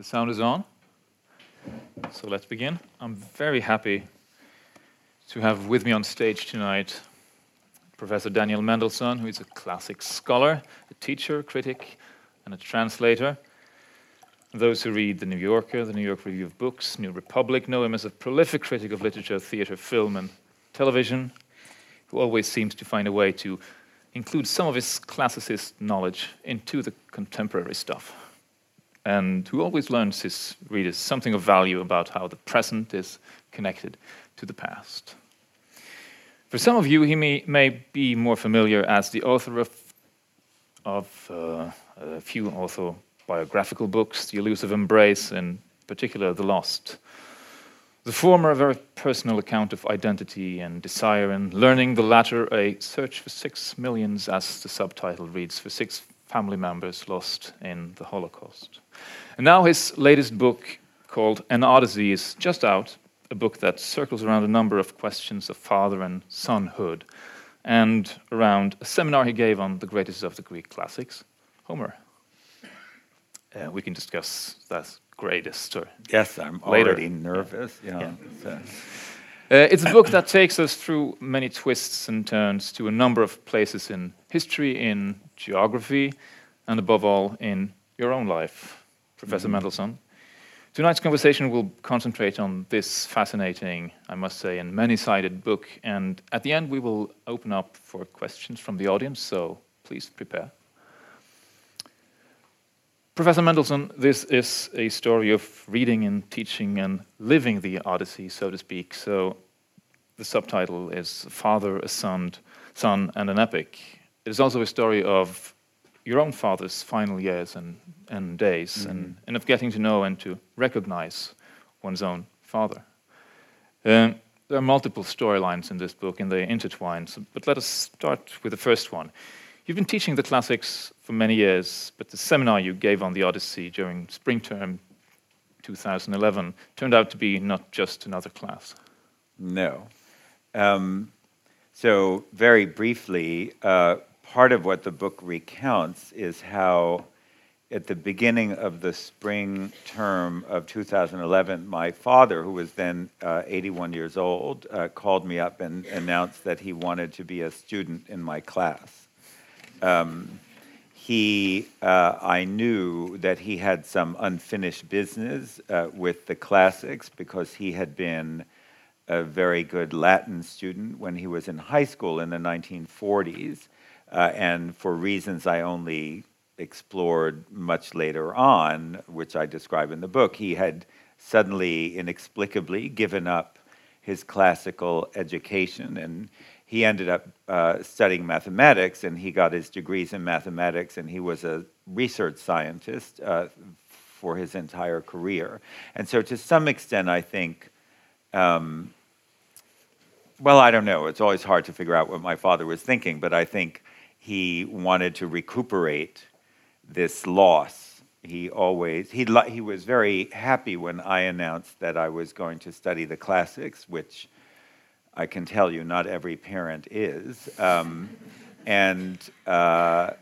The sound is on. So let's begin. I'm very happy to have with me on stage tonight Professor Daniel Mendelsohn, who is a classic scholar, a teacher, critic, and a translator. Those who read The New Yorker, The New York Review of Books, New Republic know him as a prolific critic of literature, theatre, film, and television, who always seems to find a way to include some of his classicist knowledge into the contemporary stuff and who always learns his readers something of value about how the present is connected to the past. For some of you, he may, may be more familiar as the author of, of uh, a few autobiographical books, The Elusive Embrace, in particular, The Lost. The former, a very personal account of identity and desire, and learning, the latter, a search for six millions, as the subtitle reads, for six family members lost in the Holocaust. And now his latest book, called An Odyssey, is just out, a book that circles around a number of questions of father and sonhood, and around a seminar he gave on the greatest of the Greek classics, Homer. Uh, we can discuss that greatest or yes, I'm later. already nervous. Know, Yeah. Uh, it's a book that takes us through many twists and turns to a number of places in history, in geography, and above all, in your own life, Professor Mendelsohn. Tonight's conversation will concentrate on this fascinating, I must say, and many sided book. And at the end, we will open up for questions from the audience, so please prepare. Professor Mendelsohn, this is a story of reading and teaching and living the Odyssey, so to speak. So the subtitle is Father, a Son, Son, and an Epic. It is also a story of your own father's final years and, and days, and, and of getting to know and to recognize one's own father. Um, there are multiple storylines in this book, and they intertwine. So, but let us start with the first one. You've been teaching the classics for many years, but the seminar you gave on the Odyssey during spring term 2011 turned out to be not just another class. No. Um, so, very briefly, uh, part of what the book recounts is how, at the beginning of the spring term of 2011, my father, who was then uh, 81 years old, uh, called me up and announced that he wanted to be a student in my class. Um, he, uh, I knew that he had some unfinished business uh, with the classics because he had been a very good Latin student when he was in high school in the 1940s. Uh, and for reasons I only explored much later on, which I describe in the book, he had suddenly, inexplicably, given up his classical education. And he ended up uh, studying mathematics, and he got his degrees in mathematics, and he was a research scientist uh, for his entire career. And so, to some extent, I think. Um, well, I don't know. It's always hard to figure out what my father was thinking, but I think he wanted to recuperate this loss. He always he he was very happy when I announced that I was going to study the classics, which I can tell you not every parent is, um, and uh,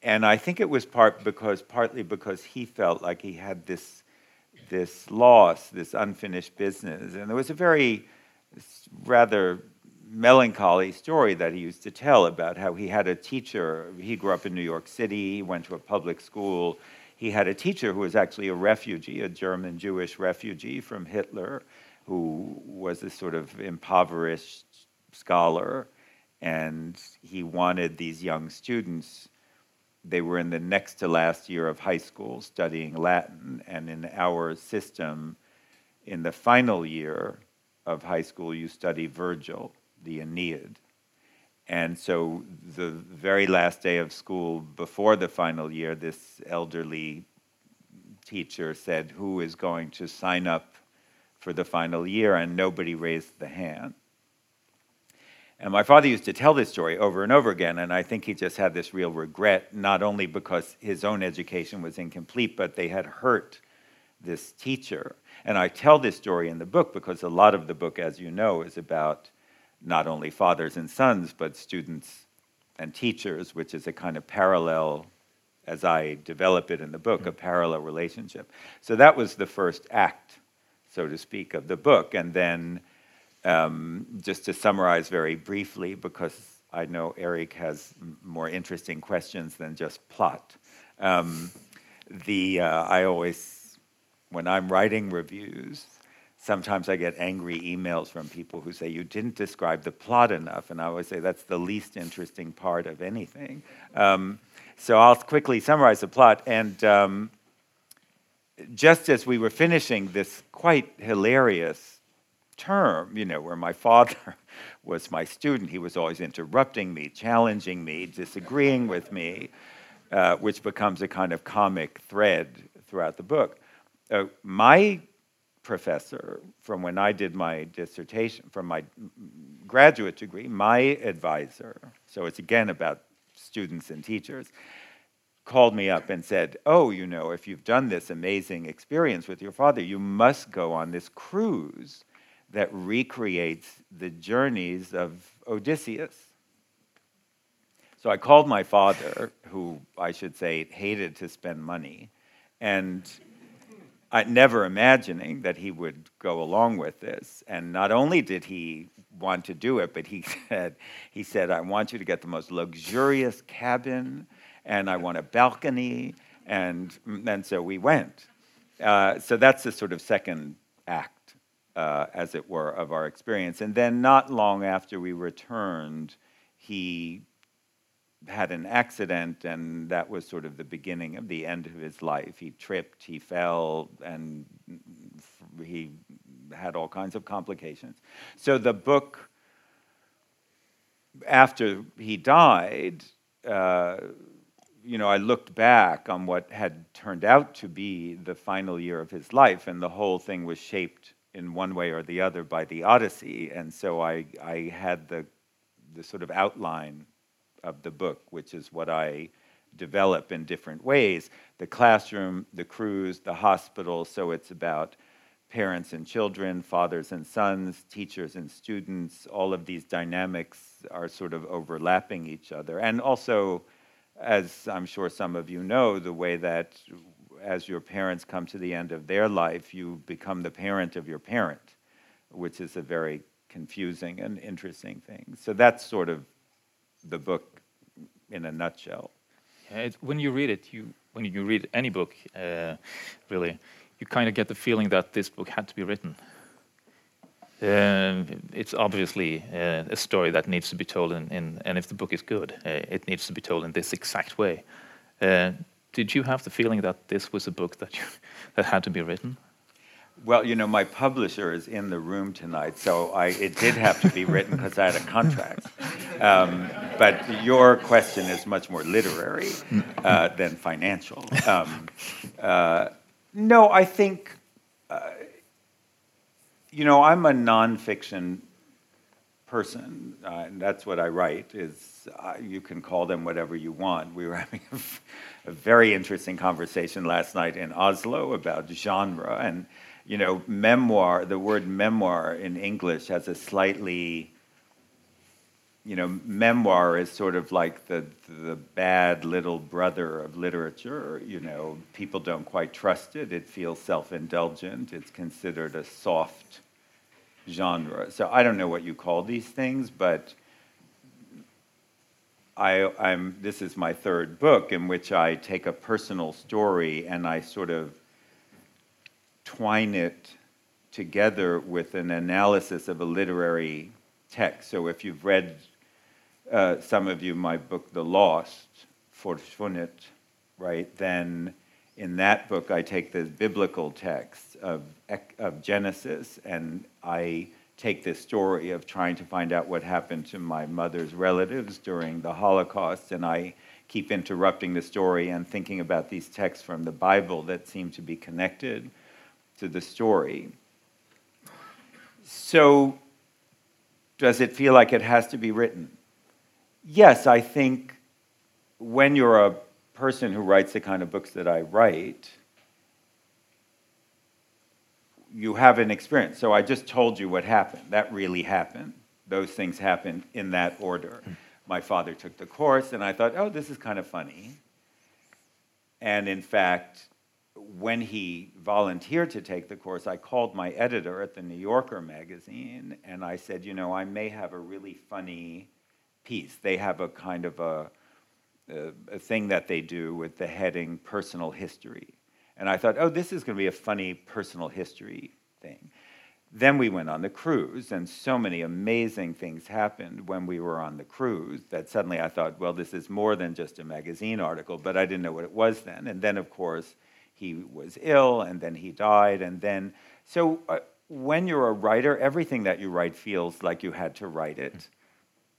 and I think it was part because partly because he felt like he had this this loss, this unfinished business, and there was a very rather melancholy story that he used to tell about how he had a teacher. He grew up in New York City, he went to a public school. He had a teacher who was actually a refugee, a German Jewish refugee from Hitler, who was a sort of impoverished scholar. And he wanted these young students, they were in the next to last year of high school studying Latin. And in our system, in the final year of high school, you study Virgil the Aeneid. And so, the very last day of school before the final year, this elderly teacher said, Who is going to sign up for the final year? And nobody raised the hand. And my father used to tell this story over and over again, and I think he just had this real regret, not only because his own education was incomplete, but they had hurt this teacher. And I tell this story in the book because a lot of the book, as you know, is about not only fathers and sons, but students and teachers, which is a kind of parallel as I develop it in the book, a mm. parallel relationship. So that was the first act, so to speak, of the book. And then, um, just to summarize very briefly, because I know Eric has more interesting questions than just plot. Um, the uh, I always, when I'm writing reviews, sometimes I get angry emails from people who say, You didn't describe the plot enough. And I always say, That's the least interesting part of anything. Um, so I'll quickly summarize the plot. And um, just as we were finishing this quite hilarious term, you know, where my father was my student, he was always interrupting me, challenging me, disagreeing with me, uh, which becomes a kind of comic thread throughout the book. Uh, my professor from when I did my dissertation, from my graduate degree, my advisor, so it's again about students and teachers, called me up and said, Oh, you know, if you've done this amazing experience with your father, you must go on this cruise that recreates the journeys of Odysseus. So I called my father, who I should say hated to spend money, and I, never imagining that he would go along with this. And not only did he want to do it, but he said, he said, I want you to get the most luxurious cabin, and I want a balcony, and, and so we went. Uh, so that's the sort of second act, uh, as it were, of our experience. And then not long after we returned, he had an accident, and that was sort of the beginning of the end of his life. He tripped, he fell, and he had all kinds of complications. So the book, after he died, uh, you know, I looked back on what had turned out to be the final year of his life, and the whole thing was shaped in one way or the other by the Odyssey. And so I, I had the, the sort of outline of the book, which is what I develop in different ways the classroom, the cruise, the hospital. So it's about parents and children, fathers and sons, teachers and students. All of these dynamics are sort of overlapping each other. And also, as I'm sure some of you know, the way that as your parents come to the end of their life, you become the parent of your parent, which is a very confusing and interesting thing. So that's sort of the book in a nutshell. It, when you read it, you when you read any book, uh, really, you kind of get the feeling that this book had to be written. Uh, it's obviously uh, a story that needs to be told, in, in and if the book is good, uh, it needs to be told in this exact way. Uh, did you have the feeling that this was a book that you, that had to be written? Well, you know, my publisher is in the room tonight, so I, it did have to be written because I had a contract. Um, but your question is much more literary uh, than financial. Um, uh, no, I think, you know, I'm a nonfiction person, uh, and that's what I write. Is uh, you can call them whatever you want. We were having a, a very interesting conversation last night in Oslo about genre and you know, memoir, the word memoir in English has a slightly, you know, memoir is sort of like the, the bad little brother of literature. You know, people don't quite trust it. It feels self indulgent. It's considered a soft genre. So I don't know what you call these things, but I, I'm, this is my third book in which I take a personal story and I sort of twine it together with an analysis of a literary text. So if you've read, uh, some of you, my book, The Lost, Forsvunnet, right, then in that book I take the biblical text of, of Genesis and I take this story of trying to find out what happened to my mother's relatives during the Holocaust, and I keep interrupting the story and thinking about these texts from the Bible that seem to be connected to the story. So, does it feel like it has to be written? Yes, I think when you're a person who writes the kind of books that I write, you have an experience. So I just told you what happened. That really happened. Those things happened in that order. My father took the course, and I thought, oh, this is kind of funny. And in fact, when he volunteered to take the course, I called my editor at the New Yorker magazine and I said, you know, I may have a really funny piece. They have a kind of a, a, a thing that they do with the heading personal history. And I thought, oh, this is going to be a funny personal history thing. Then we went on the cruise, and so many amazing things happened when we were on the cruise that suddenly I thought, well, this is more than just a magazine article, but I didn't know what it was then. And then, of course, he was ill, and then he died, and then. So uh, when you're a writer, everything that you write feels like you had to write it,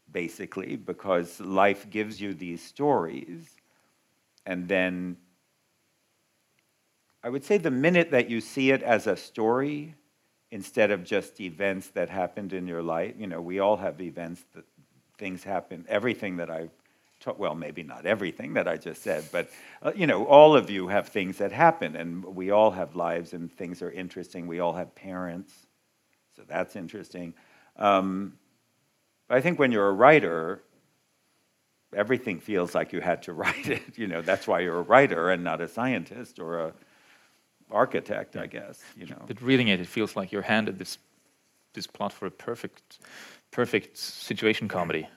basically, because life gives you these stories, and then I would say the minute that you see it as a story, instead of just events that happened in your life. You know, we all have events that things happen. Everything that I've well, maybe not everything that I just said, but uh, you know, all of you have things that happen, and we all have lives, and things are interesting. We all have parents, so that's interesting. Um, I think when you're a writer, everything feels like you had to write it. You know, that's why you're a writer and not a scientist or a architect, I guess. You know. But reading it, it feels like you're handed this this plot for a perfect perfect situation comedy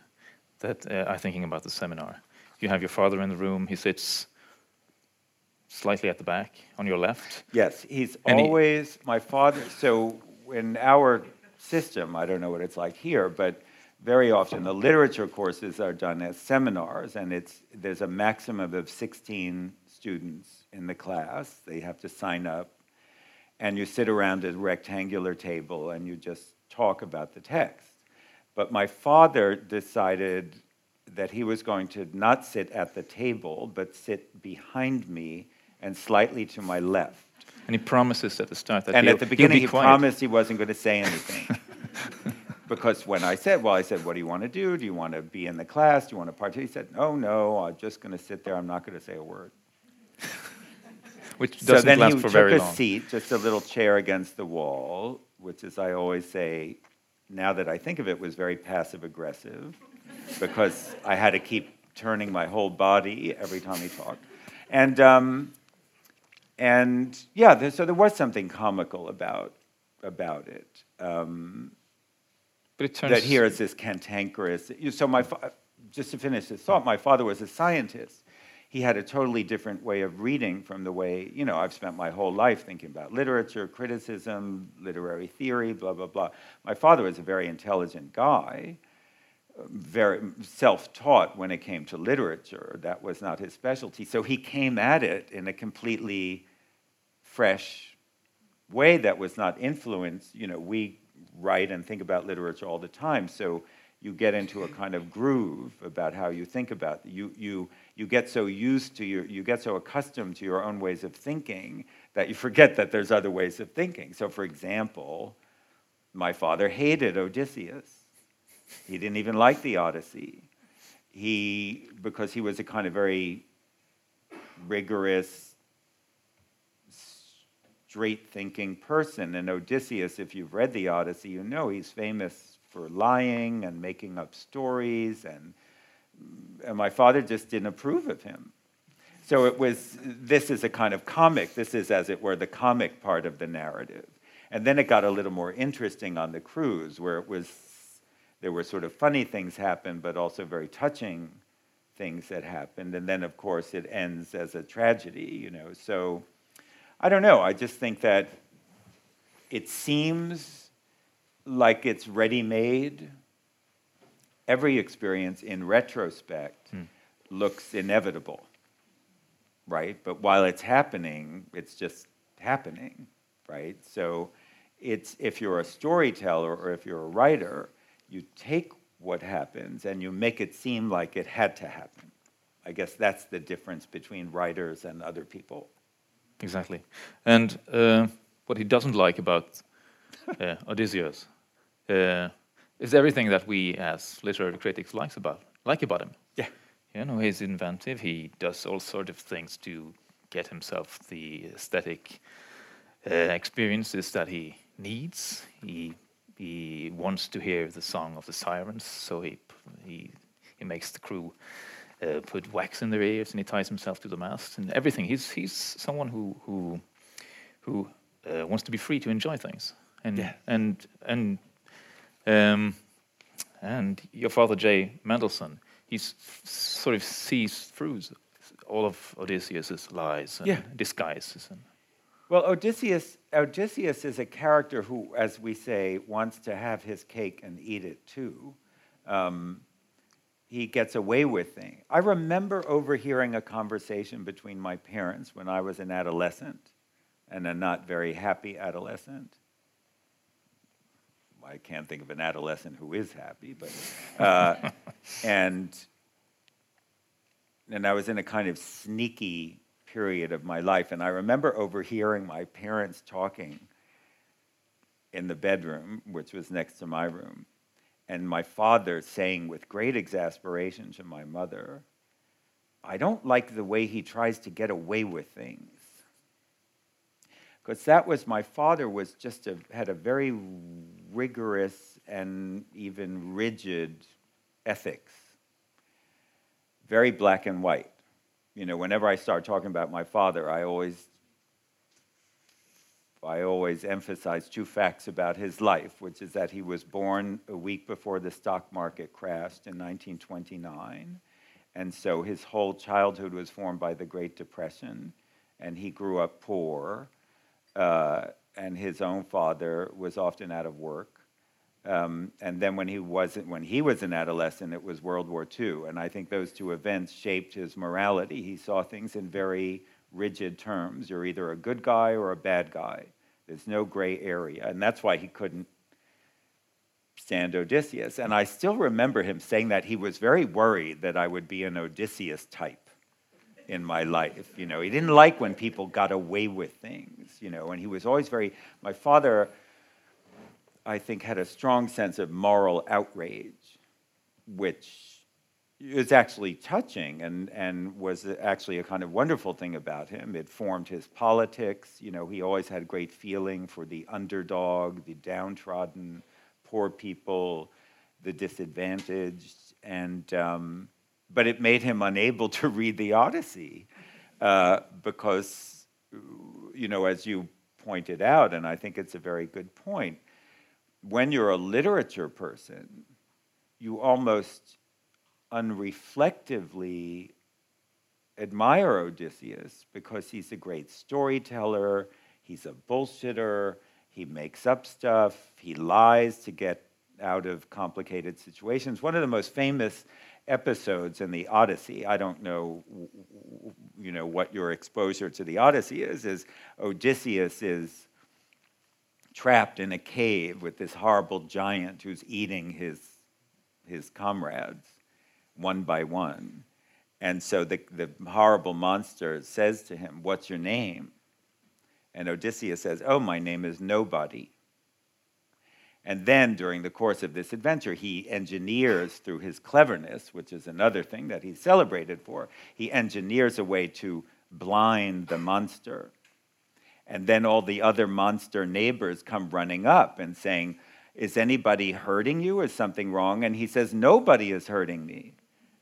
that uh, I'm thinking about the seminar. You have your father in the room. He sits slightly at the back on your left. Yes, he's always he, my father. So in our system, I don't know what it's like here, but very often the literature courses are done as seminars, and it's there's a maximum of 16 students in the class. They have to sign up. And you sit around a rectangular table and you just talk about the text. But my father decided that he was going to not sit at the table, but sit behind me and slightly to my left. And he promises at the start that and at the beginning he quiet. promised he wasn't going to say anything. because when I said, well, I said, what do you want to do? Do you want to be in the class? Do you want to participate? He said, no, no, I'm just going to sit there. I'm not going to say a word which doesn't so then last he for very took a seat, just a little chair against the wall, which, as I always say, now that I think of it, was very passive aggressive, because I had to keep turning my whole body every time he talked, and um, and yeah, there, so there was something comical about about it. Um, but it turns that here is this cantankerous. So my, just to finish this thought, my father was a scientist, he had a totally different way of reading from the way, you know, I've spent my whole life thinking about literature, criticism, literary theory, blah, blah, blah. My father was a very intelligent guy, very self taught when it came to literature. That was not his specialty. So he came at it in a completely fresh way that was not influenced. You know, we write and think about literature all the time. So you get into a kind of groove about how you think about it. You, you, you get so used to your, you get so accustomed to your own ways of thinking that you forget that there's other ways of thinking. So, for example, my father hated Odysseus. He didn't even like the Odyssey. He, because he was a kind of very rigorous, straight thinking person. And Odysseus, if you've read the Odyssey, you know he's famous for lying and making up stories and and my father just didn't approve of him. So it was, this is a kind of comic. This is, as it were, the comic part of the narrative. And then it got a little more interesting on the cruise, where it was, there were sort of funny things happen, but also very touching things that happened. And then, of course, it ends as a tragedy, you know. So I don't know. I just think that it seems like it's ready made every experience in retrospect hmm. looks inevitable, right? But while it's happening, it's just happening, right? So it's if you're a storyteller or if you're a writer, you take what happens and you make it seem like it had to happen. I guess that's the difference between writers and other people. Exactly. And uh, what he doesn't like about uh, Odysseus uh, is everything that we as literary critics likes about like about him. Yeah. You know, he's inventive. He does all sort of things to get himself the aesthetic uh, experiences that he needs. He he wants to hear the song of the sirens, so he he he makes the crew uh, put wax in their ears, and he ties himself to the mast and everything. He's he's someone who who who uh, wants to be free to enjoy things, and Yeah. and and um, and your father Jay Mendelsohn, he sort of sees through all of Odysseus's lies and Yeah. disguises. And Well, Odysseus, Odysseus is a character who, as we say, wants to have his cake and eat it too. Um, he gets away with things. I remember overhearing a conversation between my parents when I was an adolescent and a not very happy adolescent. I can't think of an adolescent who is happy, but uh, and and I was in a kind of sneaky period of my life, and I remember overhearing my parents talking in the bedroom, which was next to my room, and my father saying with great exasperation to my mother, "I don't like the way he tries to get away with things." Because that was my father was just a, had a very rigorous and even rigid ethics. Very black and white. You know whenever i start talking about my father i always i always emphasize two facts about his life which is that he was born a week before the stock market crashed in 1929 and so his whole childhood was formed by the great depression and he grew up poor uh, and his own father was often out of work. Um, and then when he wasn't, when he was an adolescent, it was World War II, and I think those two events shaped his morality. He saw things in very rigid terms. You're either a good guy or a bad guy. There's no gray area, and that's why he couldn't stand Odysseus. And I still remember him saying that he was very worried that I would be an Odysseus type in my life. You know, he didn't like when people got away with things, you know, and he was always very, my father, I think, had a strong sense of moral outrage, which is actually touching and, and was actually a kind of wonderful thing about him. It formed his politics. You know, he always had great feeling for the underdog, the downtrodden, poor people, the disadvantaged, and um, but it made him unable to read the Odyssey uh, because, you know, as you pointed out, and I think it's a very good point, when you're a literature person, you almost unreflectively admire Odysseus because he's a great storyteller, he's a bullshitter, he makes up stuff, he lies to get out of complicated situations. One of the most famous episodes in the Odyssey, I don't know, you know, what your exposure to the Odyssey is, is Odysseus is trapped in a cave with this horrible giant who's eating his, his comrades one by one. And so the, the horrible monster says to him, What's your name? And Odysseus says, Oh, my name is Nobody. And then during the course of this adventure, he engineers through his cleverness, which is another thing that he's celebrated for, he engineers a way to blind the monster. And then all the other monster neighbors come running up and saying, Is anybody hurting you? Is something wrong? And he says, Nobody is hurting me.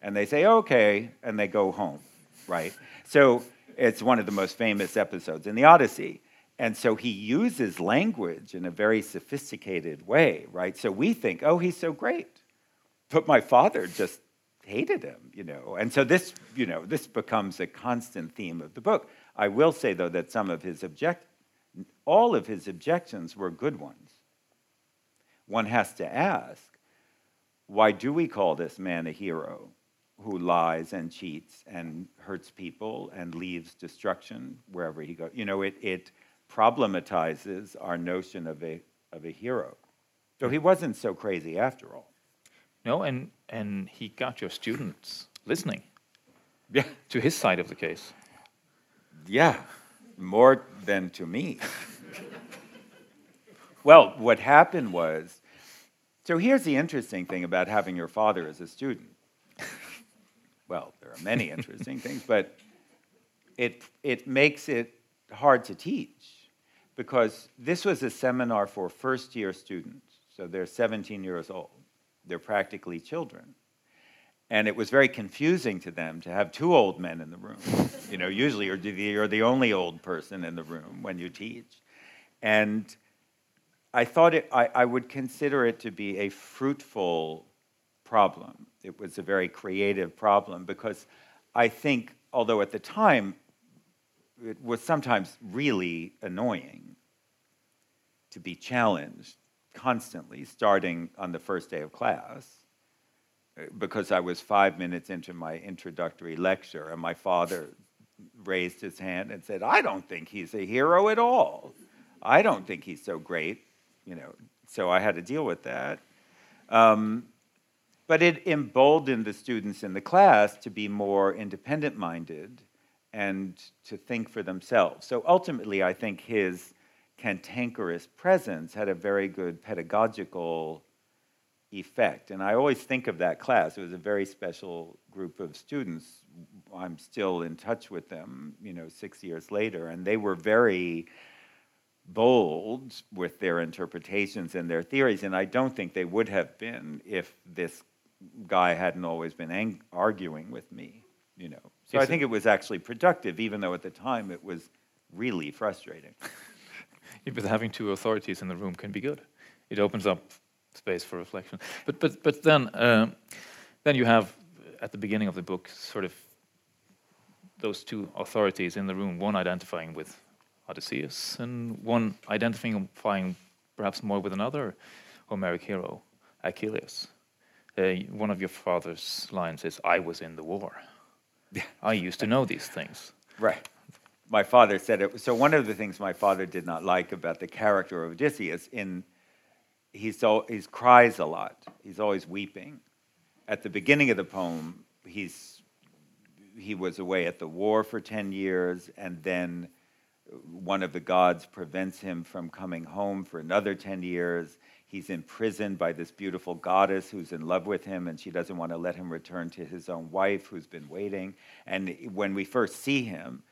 And they say, Okay. And they go home, right? So it's one of the most famous episodes in the Odyssey. And so he uses language in a very sophisticated way, right? So we think, oh, he's so great. But my father just hated him, you know. And so this, you know, this becomes a constant theme of the book. I will say, though, that some of his object, all of his objections were good ones. One has to ask, why do we call this man a hero who lies and cheats and hurts people and leaves destruction wherever he goes? You know, it, it problematizes our notion of a, of a hero. So he wasn't so crazy after all. no, and and he got your students listening Yeah. to his side of the case. Yeah, more than to me. well, what happened was so here's the interesting thing about having your father as a student. well, there are many interesting things, but it, it makes it hard to teach because this was a seminar for first year students. So they're 17 years old, they're practically children. And it was very confusing to them to have two old men in the room. you know, usually you're the, you're the only old person in the room when you teach. And I thought it, I, I would consider it to be a fruitful problem. It was a very creative problem because I think, although at the time it was sometimes really annoying to be challenged constantly, starting on the first day of class, because I was five minutes into my introductory lecture, and my father raised his hand and said, I don't think he's a hero at all. I don't think he's so great, you know. So I had to deal with that. Um, but it emboldened the students in the class to be more independent minded and to think for themselves. So ultimately, I think his cantankerous presence had a very good pedagogical effect. And I always think of that class. It was a very special group of students. I'm still in touch with them, you know, six years later, and they were very bold with their interpretations and their theories. And I don't think they would have been if this guy hadn't always been ang- arguing with me, you know. So I think it was actually productive, even though at the time it was really frustrating. yeah, but having two authorities in the room can be good. It opens up space for reflection. But but but then uh, then you have at the beginning of the book sort of those two authorities in the room, one identifying with Odysseus and one identifying perhaps more with another Homeric hero, Achilles. Uh, one of your father's lines is, "I was in the war. I used to know these things." Right. My father said it. So one of the things my father did not like about the character of Odysseus in he's so he cries a lot. He's always weeping. At the beginning of the poem, he's he was away at the war for ten years, and then one of the gods prevents him from coming home for another ten years. He's imprisoned by this beautiful goddess who's in love with him, and she doesn't want to let him return to his own wife, who's been waiting. And when we first see him,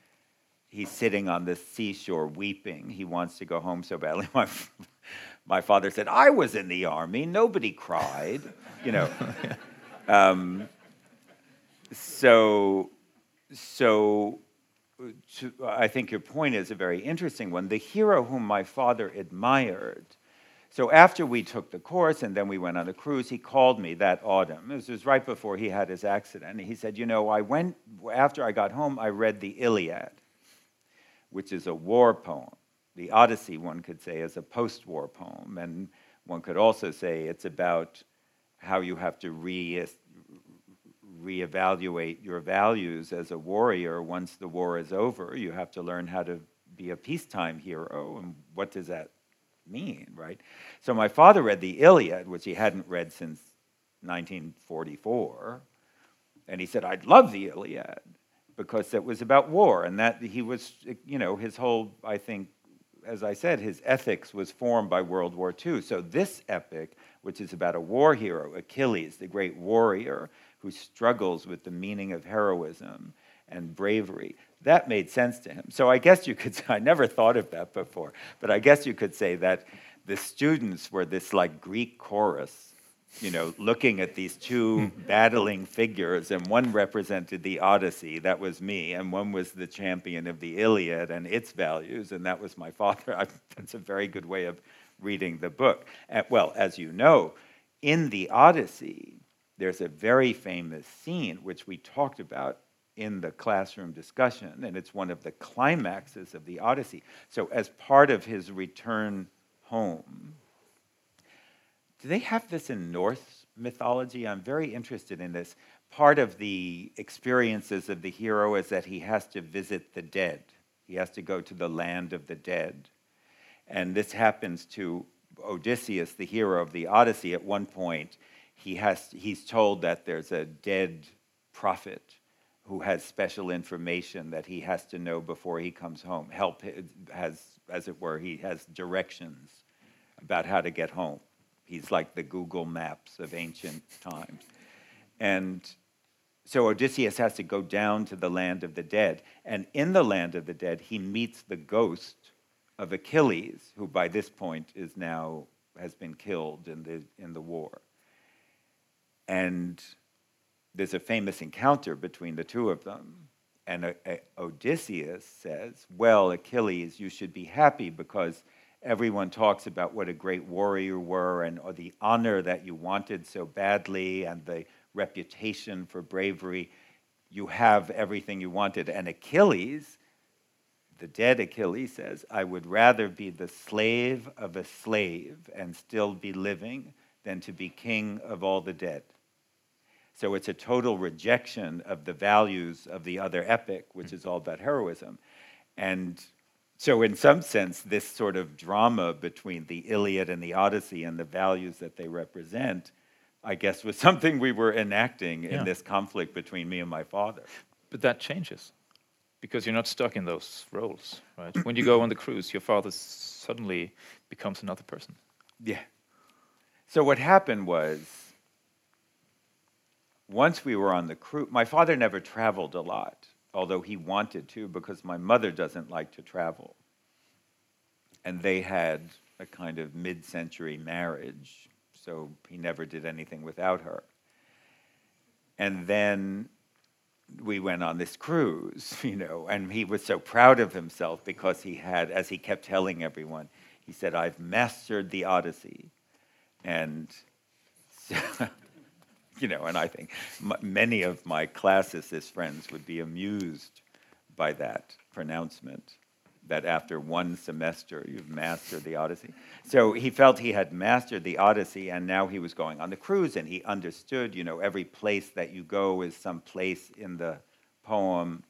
he's sitting on the seashore weeping. He wants to go home so badly. My, my father said, I was in the army. Nobody cried. You know. um, so, so to, I think your point is a very interesting one. The hero whom my father admired. So after we took the course and then we went on the cruise, he called me that autumn. This was right before he had his accident. He said, "You know, I went after I got home. I read the Iliad, which is a war poem the Odyssey, one could say, is a post war poem. And one could also say it's about how you have to re reevaluate your values as a warrior once the war is over. You have to learn how to be a peacetime hero, and what does that mean, right? So my father read the Iliad, which he hadn't read since 1944, and he said, "I'd love the Iliad." Because it was about war, and that he was, you know, his whole, I think, as I said, his ethics was formed by World War II. So this epic, which is about a war hero, Achilles, the great warrior who struggles with the meaning of heroism and bravery, that made sense to him. So I guess you could, I never thought of that before, but I guess you could say that the students were this like Greek chorus you know, looking at these two battling figures, and one represented the Odyssey, that was me, and one was the champion of the Iliad and its values, and that was my father. I, that's a very good way of reading the book. And, well, as you know, in the Odyssey, there's a very famous scene which we talked about in the classroom discussion, and it's one of the climaxes of the Odyssey. So, as part of his return home, do they have this in Norse mythology? I'm very interested in this. Part of the experiences of the hero is that he has to visit the dead, he has to go to the land of the dead. And this happens to Odysseus, the hero of the Odyssey. At one point, he has, he's told that there's a dead prophet who has special information that he has to know before he comes home. Help has, as it were, he has directions about how to get home. He's like the Google Maps of ancient times. And so Odysseus has to go down to the land of the dead. And in the land of the dead, he meets the ghost of Achilles, who by this point is now has been killed in the, in the war. And there's a famous encounter between the two of them. And a Odysseus says, Well, Achilles, you should be happy because everyone talks about what a great warrior you were and or the honor that you wanted so badly and the reputation for bravery. You have everything you wanted. And Achilles, the dead Achilles says, I would rather be the slave of a slave and still be living than to be king of all the dead. So it's a total rejection of the values of the other epic, which mm. is all about heroism. And so, in some sense, this sort of drama between the Iliad and the Odyssey and the values that they represent, I guess, was something we were enacting Yeah. in this conflict between me and my father. But that changes because you're not stuck in those roles, right? when you go on the cruise, your father suddenly becomes another person. Yeah. So what happened was, once we were on the cruise, my father never traveled a lot, although he wanted to, because my mother doesn't like to travel. And they had a kind of mid century marriage, so he never did anything without her. And then we went on this cruise, you know, and he was so proud of himself because he had, as he kept telling everyone, he said, I've mastered the Odyssey. And, so, you know, and I think many of my classicist friends would be amused by that pronouncement that after one semester you've mastered the Odyssey. So he felt he had mastered the Odyssey, and now he was going on the cruise, and he understood, you know, every place that you go is some place in the poem.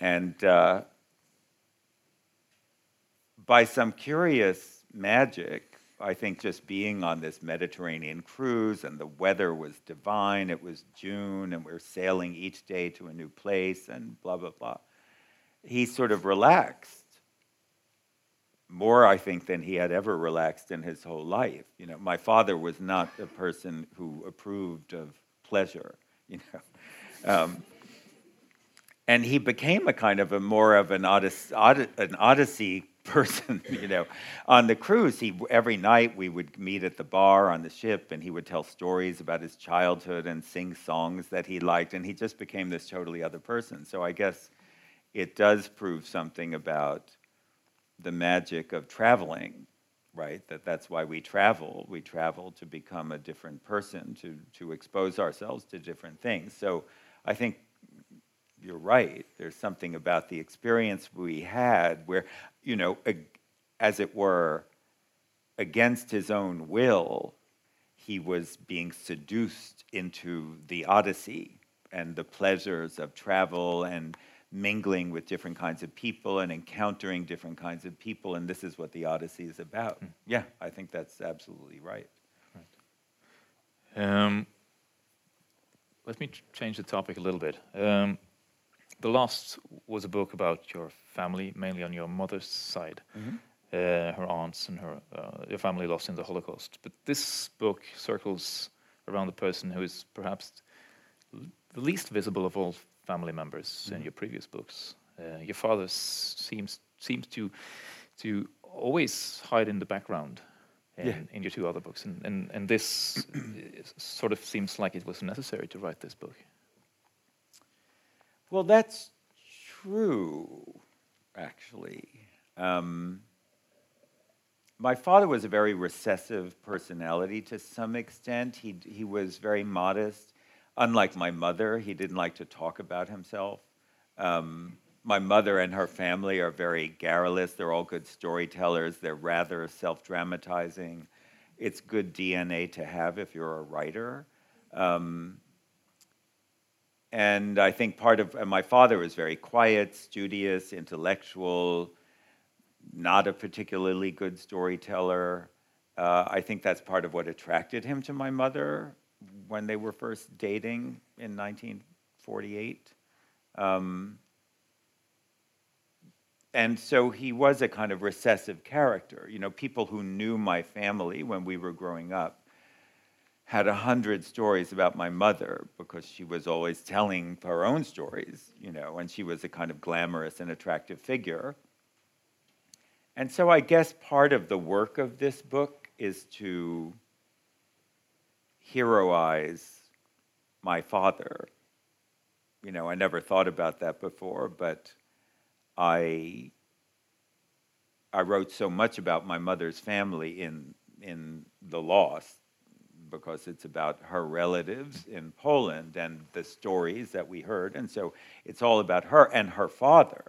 And uh, by some curious magic, I think just being on this Mediterranean cruise and the weather was divine. It was June, and we are sailing each day to a new place, and blah, blah, blah he sort of relaxed more, I think, than he had ever relaxed in his whole life. You know, my father was not a person who approved of pleasure. You know, um, and he became a kind of a more of an an odyssey person. You know, on the cruise, he every night we would meet at the bar on the ship, and he would tell stories about his childhood and sing songs that he liked, and he just became this totally other person. So I guess it does prove something about the magic of traveling, right? That that's why we travel. We travel to become a different person, to to expose ourselves to different things. So I think you're right. There's something about the experience we had where, you know, as it were, against his own will, he was being seduced into the Odyssey and the pleasures of travel and mingling with different kinds of people and encountering different kinds of people, and this is what the Odyssey is about. Mm. Yeah, I think that's absolutely right. right. Um, let me change the topic a little bit. Um, the last was a book about your family, mainly on your mother's side, mm-hmm. uh, her aunts and her uh, your family lost in the Holocaust. But this book circles around the person who is perhaps the least visible of all family members mm-hmm. in your previous books. Uh, your father seems seems to to always hide in the background in, yeah. in your two other books, and and, and this sort of seems like it was necessary to write this book. Well, that's true, actually. Um, my father was a very recessive personality to some extent. He he was very modest unlike my mother, he didn't like to talk about himself. Um, my mother and her family are very garrulous. They're all good storytellers. They're rather self dramatizing. It's good DNA to have if you're a writer. Um, and I think part of my father was very quiet, studious, intellectual, not a particularly good storyteller. Uh, I think that's part of what attracted him to my mother when they were first dating in 1948. Um, and so he was a kind of recessive character. You know, people who knew my family when we were growing up had a hundred stories about my mother because she was always telling her own stories, you know, and she was a kind of glamorous and attractive figure. And so I guess part of the work of this book is to heroize my father. You know, I never thought about that before, but I I wrote so much about my mother's family in in The Lost because it's about her relatives in Poland and the stories that we heard. And so it's all about her and her father,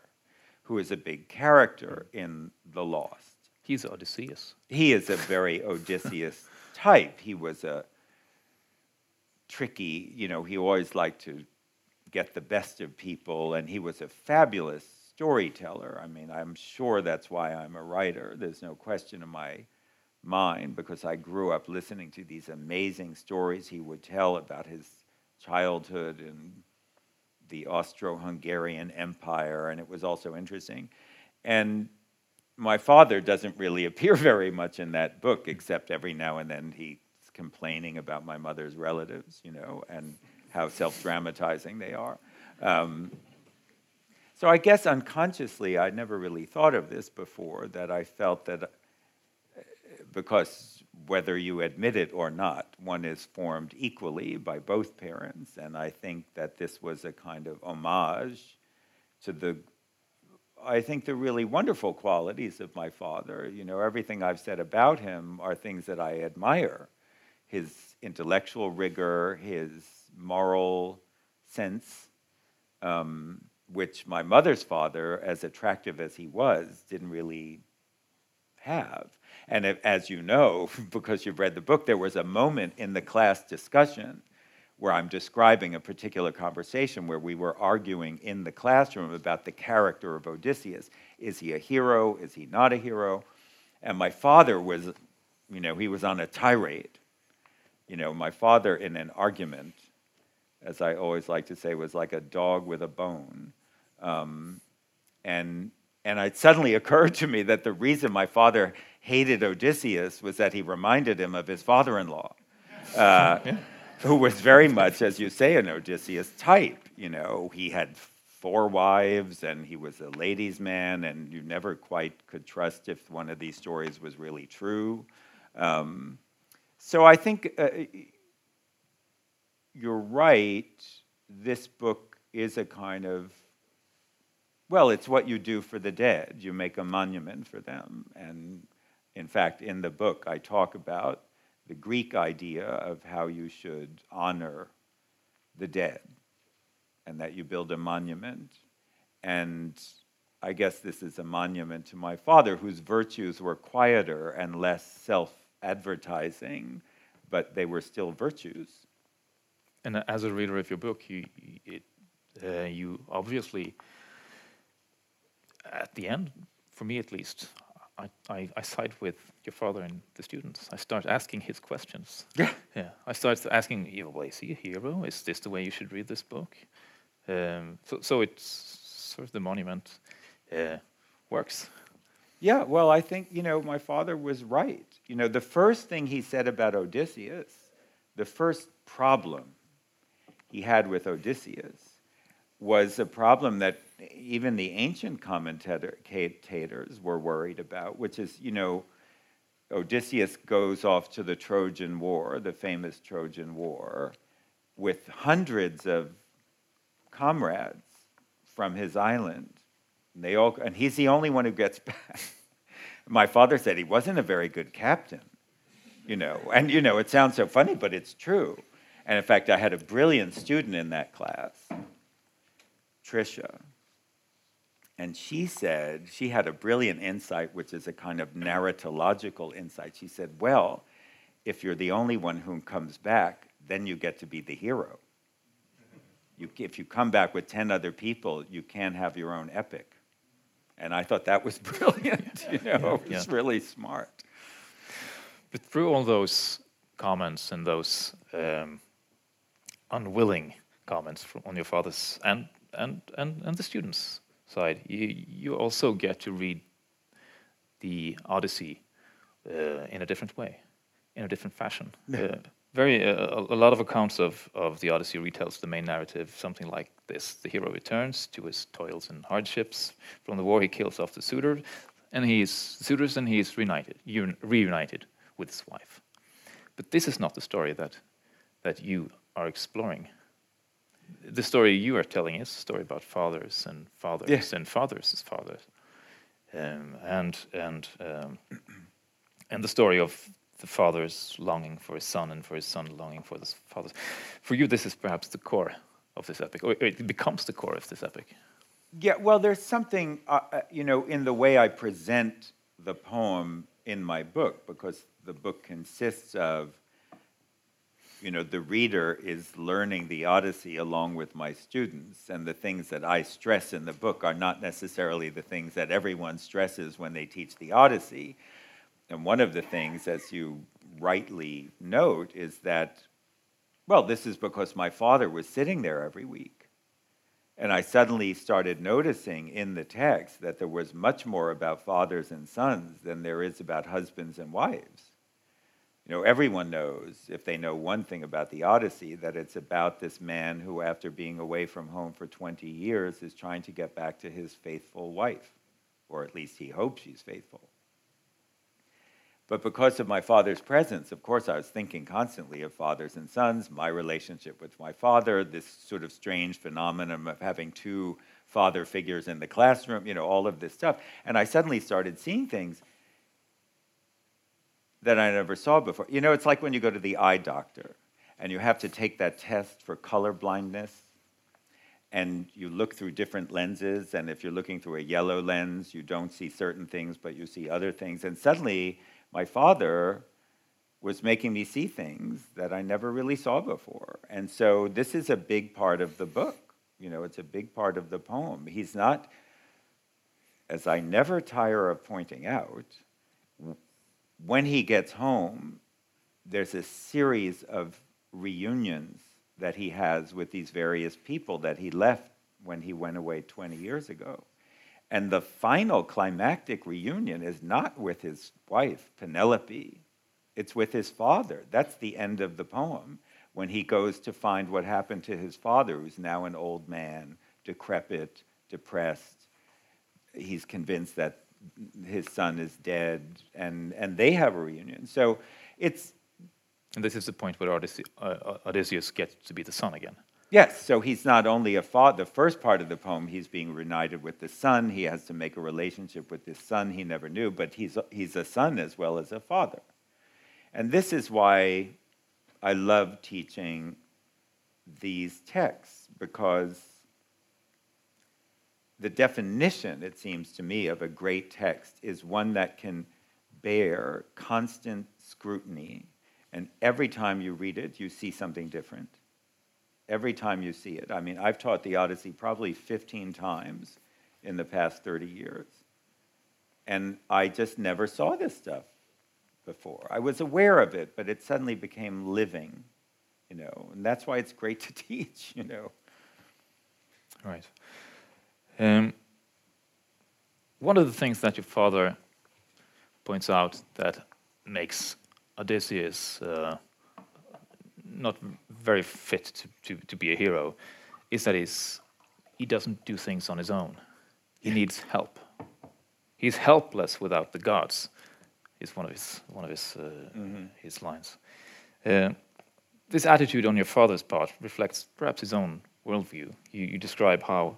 who is a big character in The Lost. He's Odysseus. He is a very Odysseus type. He was a tricky, you know, he always liked to get the best of people, and he was a fabulous storyteller. I mean, I'm sure that's why I'm a writer. There's no question in my mind because I grew up listening to these amazing stories he would tell about his childhood in the Austro Hungarian Empire, and it was also interesting. And my father doesn't really appear very much in that book, except every now and then he's complaining about my mother's relatives, you know, and how self dramatizing they are. Um, so I guess unconsciously, I'd never really thought of this before, that I felt that because whether you admit it or not, one is formed equally by both parents. And I think that this was a kind of homage to the, I think, the really wonderful qualities of my father. You know, everything I've said about him are things that I admire his intellectual rigor, his moral sense, um, which my mother's father, as attractive as he was, didn't really have. And if, as you know, because you've read the book, there was a moment in the class discussion where I'm describing a particular conversation where we were arguing in the classroom about the character of Odysseus. Is he a hero? Is he not a hero? And my father was, you know, he was on a tirade. You know, my father in an argument, as I always like to say, was like a dog with a bone. Um, and and it suddenly occurred to me that the reason my father hated Odysseus was that he reminded him of his father in law, uh, yeah. who was very much, as you say, an Odysseus type. You know, he had four wives and he was a ladies' man, and you never quite could trust if one of these stories was really true. Um, so I think uh, you're right. This book is a kind of well, it's what you do for the dead. You make a monument for them. And in fact, in the book, I talk about the Greek idea of how you should honor the dead and that you build a monument. And I guess this is a monument to my father, whose virtues were quieter and less self advertising, but they were still virtues. And as a reader of your book, you, it, uh, you obviously at the end, for me at least, I, I, I, side with your father and the students. I start asking his questions. Yeah. Yeah. I start asking, you know, well, is he a hero? Is this the way you should read this book? Um, so, so it's sort of the monument uh, works. Yeah, well, I think, you know, my father was right. You know, the first thing he said about Odysseus, the first problem he had with Odysseus was a problem that even the ancient commentators were worried about, which is, you know, Odysseus goes off to the Trojan War, the famous Trojan War, with hundreds of comrades from his island. And they all, and he's the only one who gets back. My father said he wasn't a very good captain, you know. And you know, it sounds so funny, but it's true. And in fact, I had a brilliant student in that class Trisha. And she said, she had a brilliant insight, which is a kind of narratological insight. She said, Well, if you're the only one who comes back, then you get to be the hero. You, if you come back with 10 other people, you can't have your own epic. And I thought that was brilliant, you know, yeah, it's really smart. But through all those comments and those um, unwilling comments from, on your father's and and, and, and the students' side. You, you also get to read the Odyssey uh, in a different way, in a different fashion. Yeah. Uh, very uh, a lot of accounts of, of the Odyssey retells the main narrative something like this: the hero returns to his toils and hardships from the war. He kills off the suitor, and he's suitors, and he's reunited, reunited with his wife. But this is not the story that that you are exploring the story you are telling is a story about fathers and fathers Yeah. and fathers' as fathers, um, and and um, and the story of the father's longing for his son and for his son longing for his father's. For you, this is perhaps the core of this epic, or it becomes the core of this epic. Yeah, well, there's something, uh, uh, you know, in the way I present the poem in my book, because the book consists of, you know, the reader is learning the Odyssey along with my students, and the things that I stress in the book are not necessarily the things that everyone stresses when they teach the Odyssey. And one of the things, as you rightly note, is that, well, this is because my father was sitting there every week. And I suddenly started noticing in the text that there was much more about fathers and sons than there is about husbands and wives. You know, everyone knows, if they know one thing about the Odyssey, that it's about this man who, after being away from home for 20 years, is trying to get back to his faithful wife, or at least he hopes she's faithful. But because of my father's presence, of course, I was thinking constantly of fathers and sons, my relationship with my father, this sort of strange phenomenon of having two father figures in the classroom, you know, all of this stuff. And I suddenly started seeing things that I never saw before. You know, it's like when you go to the eye doctor and you have to take that test for color blindness and you look through different lenses and if you're looking through a yellow lens you don't see certain things but you see other things and suddenly my father was making me see things that I never really saw before. And so this is a big part of the book. You know, it's a big part of the poem. He's not, as I never tire of pointing out, when he gets home, there's a series of reunions that he has with these various people that he left when he went away 20 years ago. And the final climactic reunion is not with his wife, Penelope, it's with his father. That's the end of the poem when he goes to find what happened to his father, who's now an old man, decrepit, depressed. He's convinced that his son is dead, and, and they have a reunion. So it's. And this is the point where Odysseus, uh, Odysseus gets to be the son again. Yes, so he's not only a father, the first part of the poem, he's being reunited with the son. He has to make a relationship with this son he never knew, but he's, he's a son as well as a father. And this is why I love teaching these texts, because the definition, it seems to me, of a great text is one that can bear constant scrutiny. And every time you read it, you see something different every time you see it. I mean, I've taught the Odyssey probably 15 times in the past 30 years. And I just never saw this stuff before. I was aware of it, but it suddenly became living, you know. And that's why it's great to teach, you know. Right. Um, one of the things that your father points out that makes Odysseus uh, not very fit to, to, to be a hero is that he's, he doesn't do things on his own. He needs help. He's helpless without the gods. Is one of his one of his uh, mm-hmm. his lines. Uh, this attitude on your father's part reflects perhaps his own worldview. You, you describe how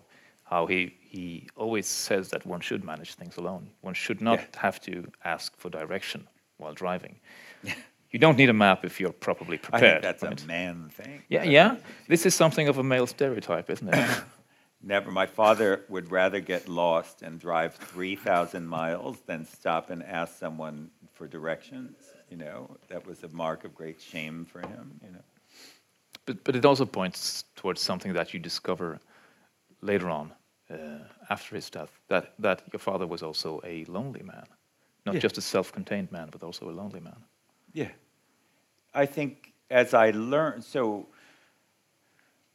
how he he always says that one should manage things alone. One should not yeah. have to ask for direction while driving. You don't need a map if you're properly prepared. I think that's right? a man thing. Yeah, uh, yeah. This is something of a male stereotype, isn't it? Never. My father would rather get lost and drive 3,000 miles than stop and ask someone for directions. You know, that was a mark of great shame for him, you know. But, but it also points towards something that you discover later on, uh, after his death, that, that your father was also a lonely man. Not yeah. just a self contained man, but also a lonely man. Yeah. I think as I learned, so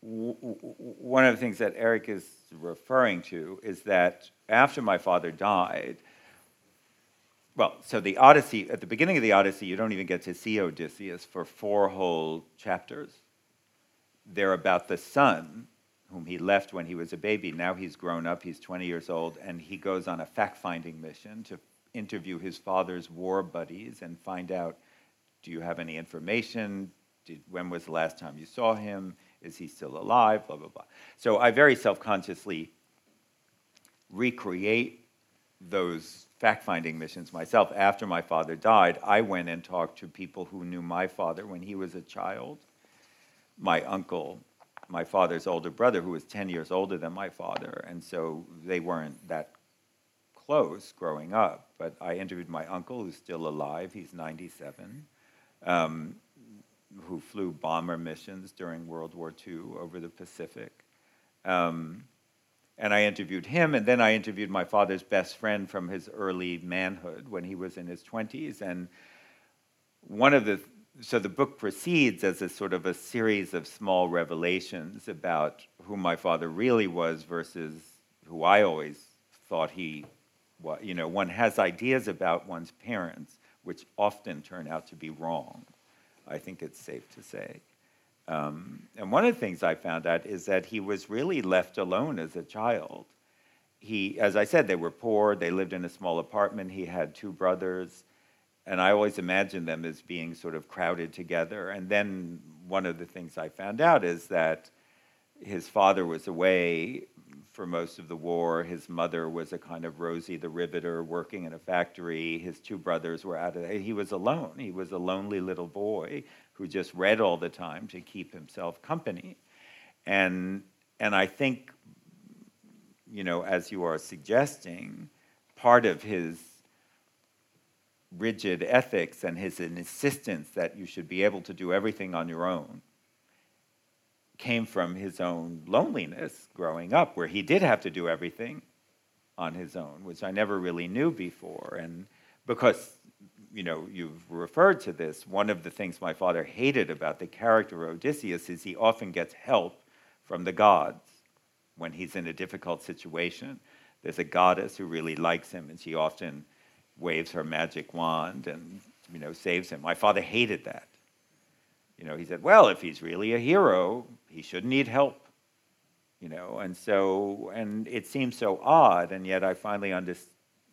one of the things that Eric is referring to is that after my father died, well, so the Odyssey, at the beginning of the Odyssey, you don't even get to see Odysseus for four whole chapters. They're about the son whom he left when he was a baby. Now he's grown up, he's 20 years old, and he goes on a fact finding mission to interview his father's war buddies and find out do you have any information? Did, when was the last time you saw him? Is he still alive? Blah, blah, blah. So I very self consciously recreate those fact finding missions myself. After my father died, I went and talked to people who knew my father when he was a child. My uncle, my father's older brother, who was 10 years older than my father, and so they weren't that close growing up. But I interviewed my uncle, who's still alive, he's 97. Um, who flew bomber missions during World War II over the Pacific. Um, and I interviewed him, and then I interviewed my father's best friend from his early manhood when he was in his 20s. And one of the, so the book proceeds as a sort of a series of small revelations about who my father really was versus who I always thought he was. You know, one has ideas about one's parents, which often turn out to be wrong. I think it's safe to say. Um, and one of the things I found out is that he was really left alone as a child. He, as I said, they were poor. They lived in a small apartment. He had two brothers, and I always imagined them as being sort of crowded together. And then one of the things I found out is that his father was away for most of the war. His mother was a kind of Rosie the Riveter working in a factory. His two brothers were out of He was alone. He was a lonely little boy who just read all the time to keep himself company. And, and I think, you know, as you are suggesting, part of his rigid ethics and his insistence that you should be able to do everything on your own came from his own loneliness growing up, where he did have to do everything on his own, which I never really knew before. And because you know, you've referred to this. One of the things my father hated about the character of Odysseus is he often gets help from the gods when he's in a difficult situation. There's a goddess who really likes him, and she often waves her magic wand and you know saves him. My father hated that. You know, he said, "Well, if he's really a hero, he shouldn't need help." You know, and so and it seems so odd, and yet I finally under,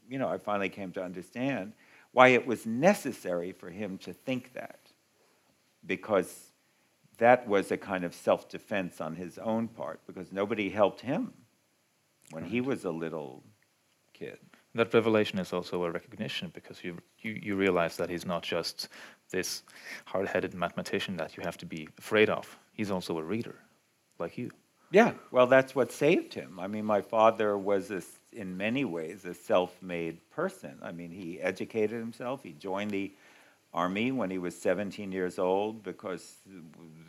you know, I finally came to understand why it was necessary for him to think that, because that was a kind of self defense on his own part, because nobody helped him when he was a little kid. That revelation is also a recognition because you, you, you realize that he's not just this hard headed mathematician that you have to be afraid of, he's also a reader, like you. Yeah, well, that's what saved him. I mean, my father was this in many ways a self-made person. I mean, he educated himself. He joined the army when he was 17 years old because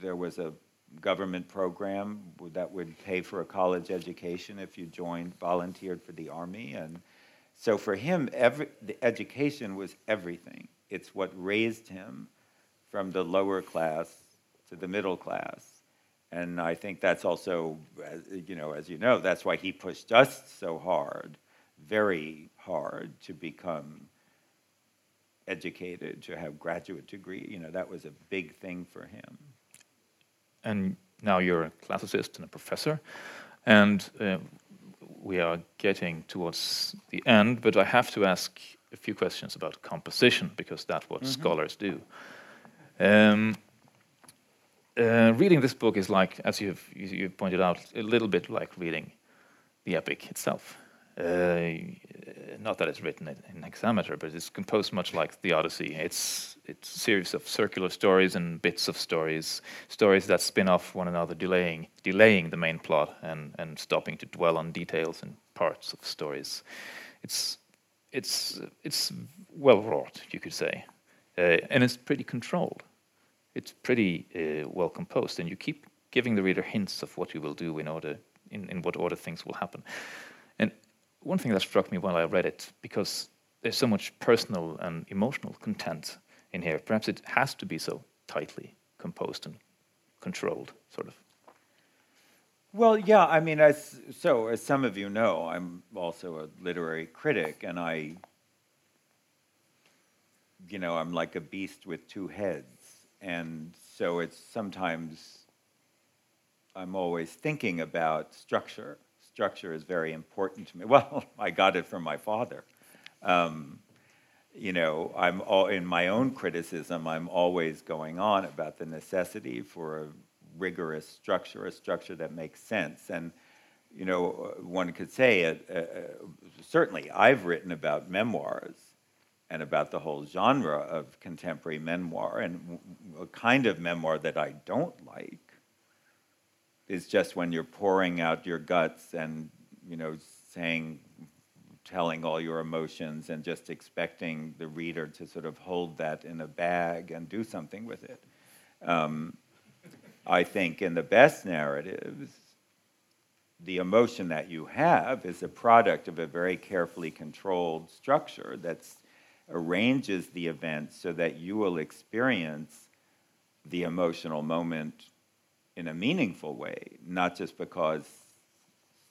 there was a government program that would pay for a college education if you joined, volunteered for the army, and so for him, every, the education was everything. It's what raised him from the lower class to the middle class and I think that's also, you know, as you know, that's why he pushed us so hard, very hard, to become educated, to have graduate degree. You know, that was a big thing for him. And now you're a classicist and a professor, and uh, we are getting towards the end. But I have to ask a few questions about composition because that's what mm-hmm. scholars do. Um, uh, reading this book is like, as you've, you, pointed out, a little bit like reading the epic itself. Uh, not that it's written in hexameter, but it's composed much like the Odyssey. It's it's a series of circular stories and bits of stories, stories that spin off one another, delaying delaying the main plot and, and stopping to dwell on details and parts of stories. It's it's it's well wrought, you could say, uh, and it's pretty controlled it's pretty uh, well composed, and you keep giving the reader hints of what you will do in order in, in what order things will happen. One thing that struck me while I read it, because there's so much personal and emotional content in here, perhaps it has to be so tightly composed and controlled, sort of. Well, yeah, I mean, as so as some of you know, I'm also a literary critic, and I, you know, I'm like a beast with two heads and so it's sometimes I'm always thinking about structure. Structure is very important to me. Well, I got it from my father. Um, you know, I'm all in my own criticism. I'm always going on about the necessity for a rigorous structure, a structure that makes sense. And you know, one could say, uh, uh, certainly, I've written about memoirs and about the whole genre of contemporary memoir, and a kind of memoir that I don't like is just when you're pouring out your guts and you know saying telling all your emotions and just expecting the reader to sort of hold that in a bag and do something with it. Um, I think in the best narratives, the emotion that you have is a product of a very carefully controlled structure that arranges the events so that you will experience the emotional moment in a meaningful way, not just because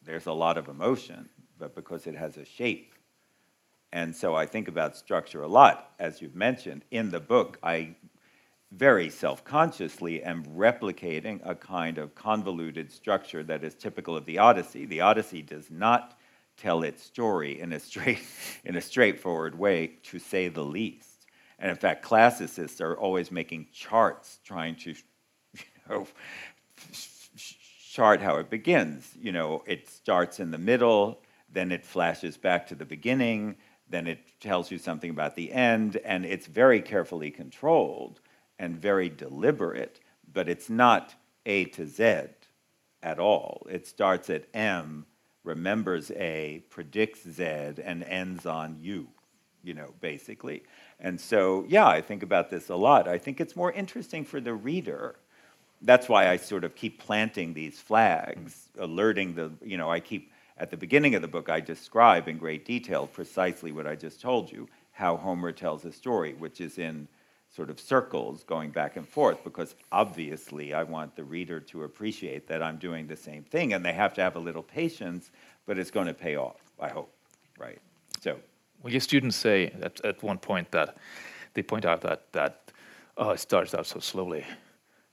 there's a lot of emotion, but because it has a shape. And so I think about structure a lot, as you've mentioned. In the book, I very self consciously am replicating a kind of convoluted structure that is typical of the Odyssey. The Odyssey does not tell its story in a, straight, in a straightforward way, to say the least. And in fact, classicists are always making charts trying to you know, chart how it begins. You know, it starts in the middle, then it flashes back to the beginning, then it tells you something about the end, and it's very carefully controlled and very deliberate, but it's not A to Z at all. It starts at M, remembers A, predicts Z, and ends on U, you know, basically. And so, yeah, I think about this a lot. I think it's more interesting for the reader that's why I sort of keep planting these flags, alerting the, you know, I keep, at the beginning of the book, I describe in great detail precisely what I just told you, how Homer tells a story, which is in sort of circles going back and forth, because obviously I want the reader to appreciate that I'm doing the same thing, and they have to have a little patience, but it's going to pay off, I hope, right? So. Well, your students say at, at one point that they point out that, that oh, it starts out so slowly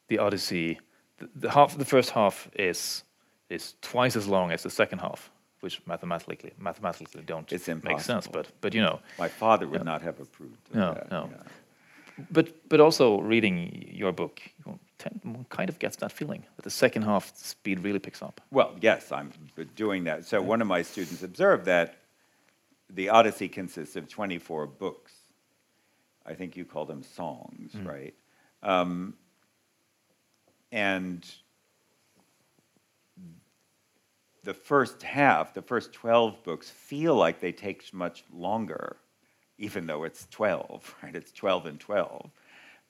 the Odyssey, the, the, half, the first half is is twice as long as the second half, which mathematically mathematically don't make sense. But but you know, my father would not have approved. no, that, no. Yeah. But but also reading your book, you tend, kind of gets that feeling that the second half speed really picks up. Well, yes, I'm doing that. So one of my students observed that the Odyssey consists of 24 books. I think you call them songs, mm. right? Um, and the first half, the first 12 books, feel like they take much longer, even though it's 12, right? It's 12 and 12.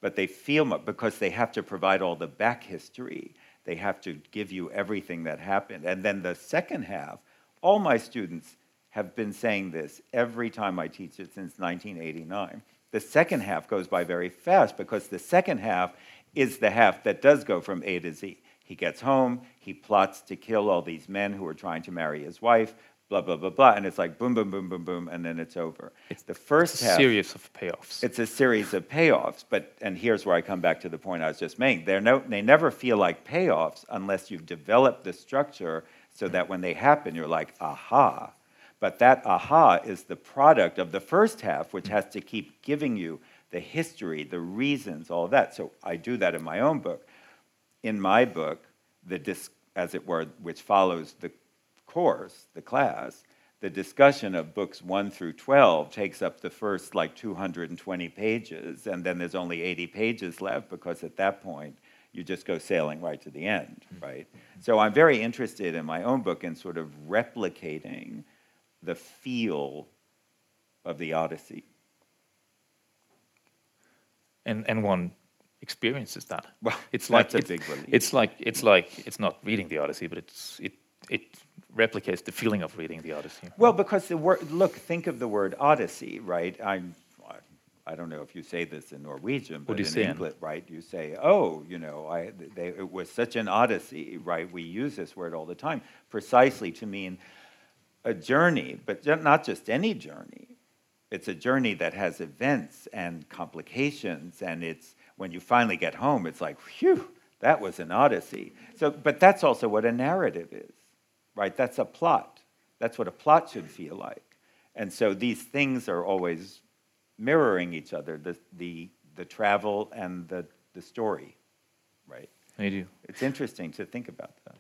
But they feel because they have to provide all the back history, they have to give you everything that happened. And then the second half, all my students have been saying this every time I teach it since 1989. The second half goes by very fast because the second half is the half that does go from A to Z. He gets home, he plots to kill all these men who are trying to marry his wife, blah, blah, blah, blah, and it's like boom, boom, boom, boom, boom, and then it's over. It's the first half, series of payoffs. It's a series of payoffs, but, and here's where I come back to the point I was just making. They're no, they never feel like payoffs unless you've developed the structure so that when they happen, you're like, aha. But that aha is the product of the first half, which has to keep giving you the history, the reasons, all of that. So I do that in my own book. In my book, the dis- as it were, which follows the course, the class, the discussion of books 1 through 12 takes up the first like 220 pages, and then there's only 80 pages left because at that point you just go sailing right to the end, mm-hmm. right? So I'm very interested in my own book in sort of replicating the feel of the Odyssey and and one experiences that. Well, it's like it's, it's like it's like it's not reading the Odyssey, but it's it it replicates the feeling of reading the Odyssey. Well, because the word look, think of the word Odyssey, right? I'm I don't know if you say this in Norwegian, but in English, right? You say, "Oh, you know, I, they, it was such an odyssey," right? We use this word all the time, precisely to mean a journey, but not just any journey, it's a journey that has events and complications, and it's when you finally get home, it's like, phew, that was an odyssey. So, but that's also what a narrative is, right? That's a plot. That's what a plot should feel like. And so these things are always mirroring each other the, the, the travel and the, the story, right? They do. It's interesting to think about that.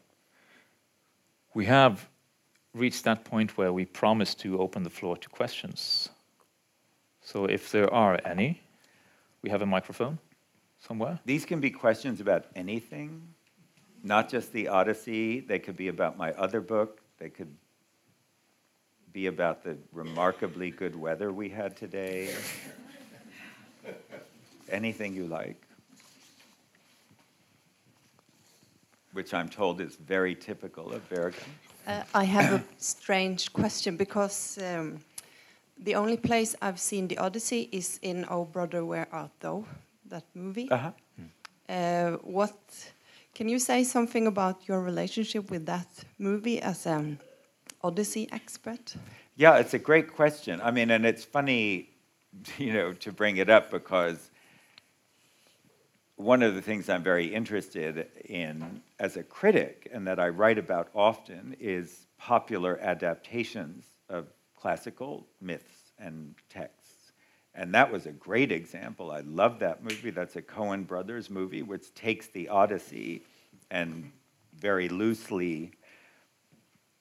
We have reached that point where we promise to open the floor to questions. So if there are any, we have a microphone somewhere. These can be questions about anything, not just the Odyssey. They could be about my other book. They could be about the remarkably good weather we had today. anything you like. Which I'm told is very typical of Bergen. Uh, I have a strange question because um, the only place I've seen the Odyssey is in Oh Brother Where Art Thou, that movie. Uh-huh. Uh, what can you say something about your relationship with that movie as an Odyssey expert? Yeah, it's a great question. I mean, and it's funny, you know, to bring it up because one of the things I'm very interested in as a critic and that I write about often is popular adaptations of classical myths and texts. And that was a great example. I love that movie. That's a Coen Brothers movie, which takes the Odyssey and very loosely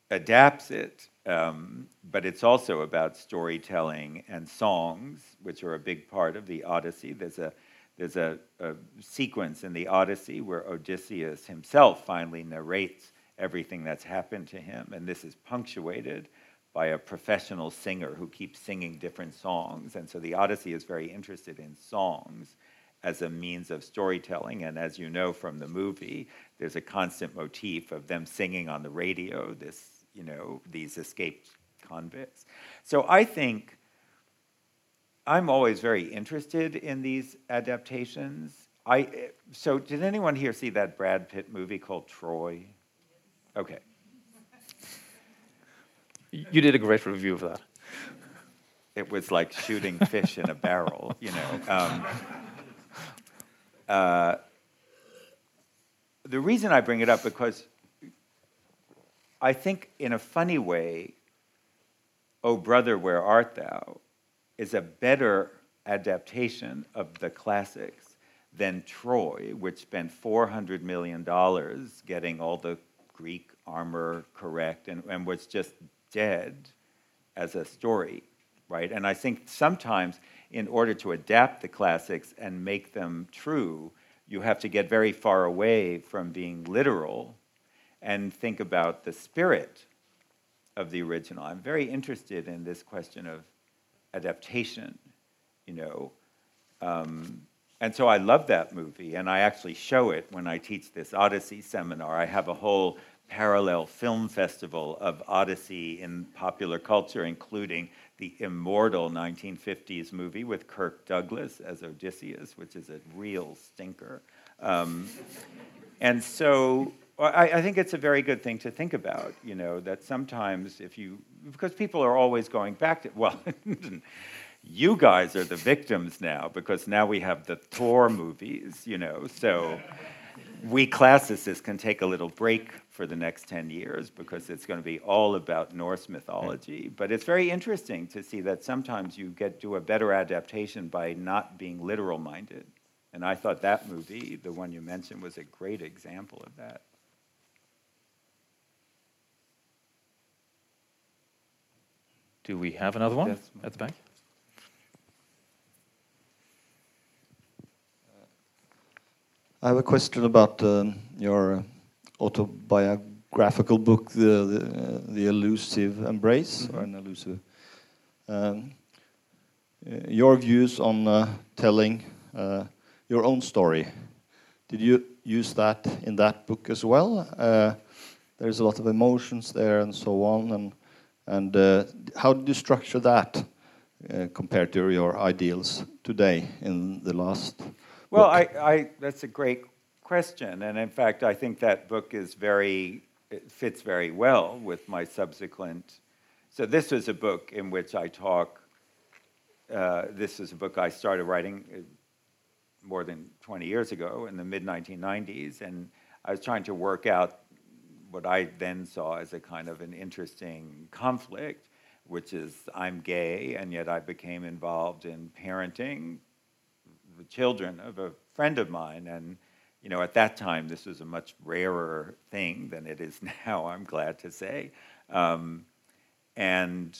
adapts it. Um, but it's also about storytelling and songs, which are a big part of the Odyssey. There's a there's a, a, sequence in the Odyssey where Odysseus himself finally narrates everything that's happened to him, and this is punctuated by a professional singer who keeps singing different songs. And so the Odyssey is very interested in songs as a means of storytelling. And as you know from the movie, there's a constant motif of them singing on the radio, this, you know, these escaped convicts. So I think I'm always very interested in these adaptations. I so did anyone here see that Brad Pitt movie called Troy? Okay. You did a great review of that. It was like shooting fish in a barrel, you know. Um, uh, the reason I bring it up because I think, in a funny way, "Oh brother, where art thou?" is a better adaptation of the classics than Troy, which spent $400 million getting all the Greek armor correct and, and was just dead as a story, right? And I think sometimes, in order to adapt the classics and make them true, you have to get very far away from being literal and think about the spirit of the original. I'm very interested in this question of adaptation, you know. Um, and so I love that movie, and I actually show it when I teach this Odyssey seminar. I have a whole parallel film festival of Odyssey in popular culture, including the immortal 1950s movie with Kirk Douglas as Odysseus, which is a real stinker. Um, and so I, I, think it's a very good thing to think about, you know, that sometimes if you, because people are always going back to, well, you guys are the victims now, because now we have the Thor movies, you know, so we classicists can take a little break for the next 10 years because it's going to be all about Norse mythology. But it's very interesting to see that sometimes you get to a better adaptation by not being literal minded. And I thought that movie, the one you mentioned, was a great example of that. Do we have another one at the back? I have a question about uh, your autobiographical book, The, the, uh, the Elusive Embrace, mm -hmm. or an elusive. Um, uh, your views on uh, telling uh, your own story. Did you use that in that book as well? Uh, there's a lot of emotions there and so on, and and uh, how did you structure that uh, compared to your ideals today in the last? Well, I, I, that's a great question, and in fact, I think that book is very it fits very well with my subsequent. So this was a book in which I talk. Uh, this is a book I started writing uh, more than 20 years ago in the mid 1990s, and I was trying to work out what I then saw as a kind of an interesting conflict, which is I'm gay, and yet I became involved in parenting the children of a friend of mine, and You know, at that time, this was a much rarer thing than it is now, I'm glad to say. Um, and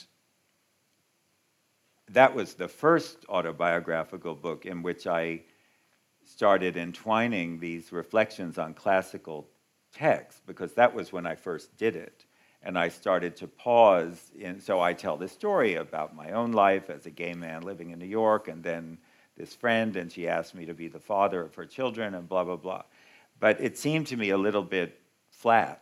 that was the first autobiographical book in which I started entwining these reflections on classical texts, because that was when I first did it. And I started to pause. And so I tell this story about my own life as a gay man living in New York, and then this friend, and she asked me to be the father of her children, and blah, blah, blah. But it seemed to me a little bit flat,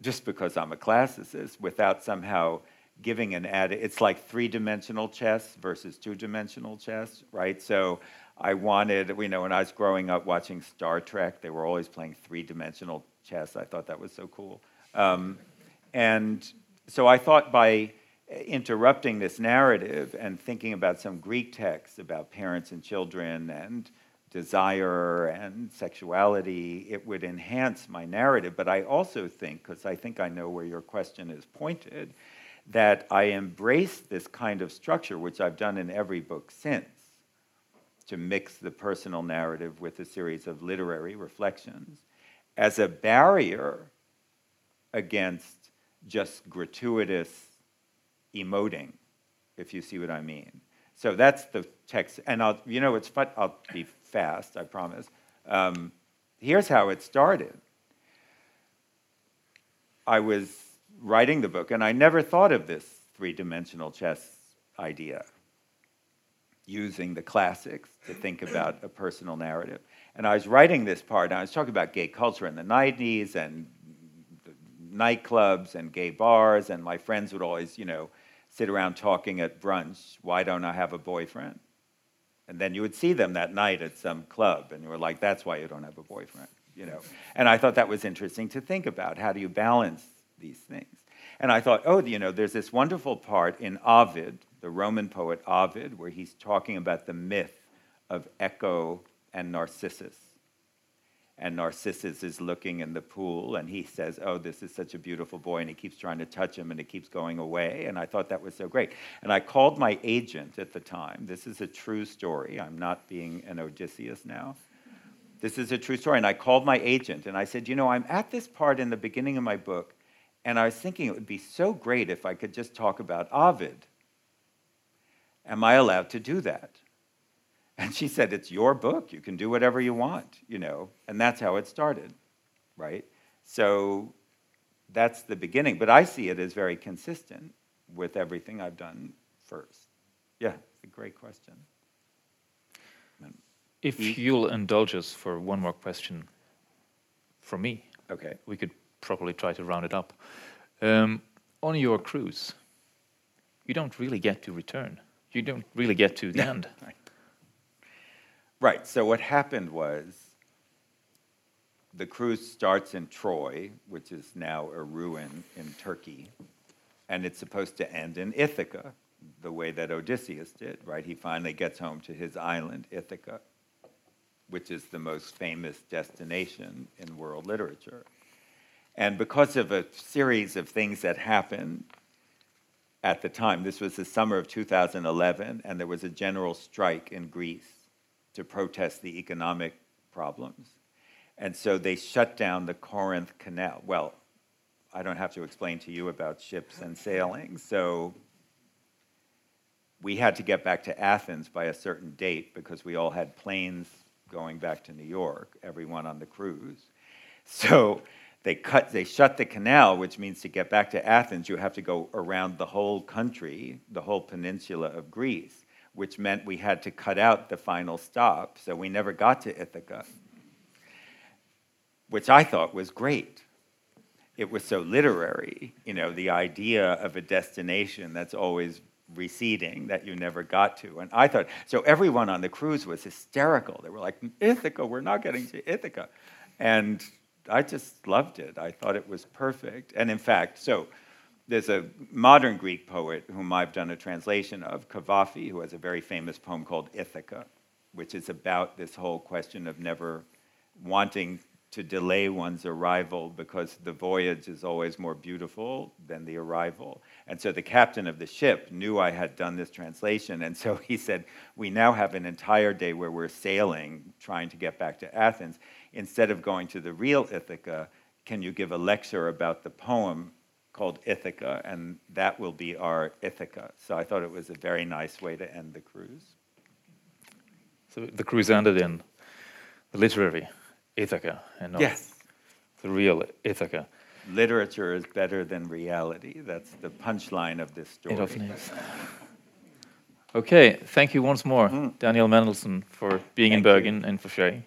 just because I'm a classicist, without somehow giving an added. It's like three dimensional chess versus two dimensional chess, right? So I wanted, you know, when I was growing up watching Star Trek, they were always playing three dimensional chess. I thought that was so cool. Um, and so I thought by interrupting this narrative and thinking about some Greek texts about parents and children and desire and sexuality, it would enhance my narrative. But I also think, because I think I know where your question is pointed, that I embrace this kind of structure, which I've done in every book since, to mix the personal narrative with a series of literary reflections, as a barrier against just gratuitous emoting, if you see what I mean. So that's the text. And I'll, you know, it's fun. I'll be fast, I promise. Um, here's how it started. I was writing the book, and I never thought of this three dimensional chess idea, using the classics to think about a personal narrative. And I was writing this part, and I was talking about gay culture in the 90s and nightclubs and gay bars, and my friends would always, you know, sit around talking at brunch, why don't I have a boyfriend? And then you would see them that night at some club, and you were like, that's why you don't have a boyfriend, you know. And I thought that was interesting to think about. How do you balance these things? And I thought, oh, you know, there's this wonderful part in Ovid, the Roman poet Ovid, where he's talking about the myth of Echo and Narcissus and Narcissus is looking in the pool and he says, Oh, this is such a beautiful boy. And he keeps trying to touch him and it keeps going away. And I thought that was so great. And I called my agent at the time. This is a true story. I'm not being an Odysseus now. This is a true story. And I called my agent and I said, You know, I'm at this part in the beginning of my book and I was thinking it would be so great if I could just talk about Ovid. Am I allowed to do that? And she said, It's your book. You can do whatever you want, you know. And that's how it started, right? So that's the beginning. But I see it as very consistent with everything I've done first. Yeah, it's a great question. If you'll indulge us for one more question from me, okay, we could probably try to round it up. Um, on your cruise, you don't really get to return. You don't really get to the end. Right. So what happened was the cruise starts in Troy, which is now a ruin in Turkey, and it's supposed to end in Ithaca, the way that Odysseus did, right? He finally gets home to his island, Ithaca, which is the most famous destination in world literature. And because of a series of things that happened at the time, this was the summer of 2011, and there was a general strike in Greece to protest the economic problems. And so they shut down the Corinth Canal. Well, I don't have to explain to you about ships and sailing. So we had to get back to Athens by a certain date because we all had planes going back to New York, everyone on the cruise. So they cut they shut the canal, which means to get back to Athens you have to go around the whole country, the whole peninsula of Greece which meant we had to cut out the final stop, so we never got to Ithaca, which I thought was great. It was so literary, you know, the idea of a destination that's always receding that you never got to. And I thought, so everyone on the cruise was hysterical. They were like, Ithaca, we're not getting to Ithaca. And I just loved it. I thought it was perfect. And in fact, so there's a modern Greek poet whom I've done a translation of, Cavafy, who has a very famous poem called Ithaca, which is about this whole question of never wanting to delay one's arrival because the voyage is always more beautiful than the arrival. And so the captain of the ship knew I had done this translation. And so he said, We now have an entire day where we're sailing, trying to get back to Athens. Instead of going to the real Ithaca, can you give a lecture about the poem called Ithaca? And that will be our Ithaca. So I thought it was a very nice way to end the cruise. So the cruise ended in the literary Ithaca and not Yes. the real Ithaca. Literature is better than reality. That's the punchline of this story. It often is. Okay, thank you once more, mm-hmm. Daniel Mendelsohn, for being in Thank you. Bergen and for sharing.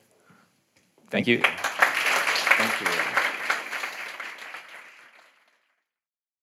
Thank you. Thank you.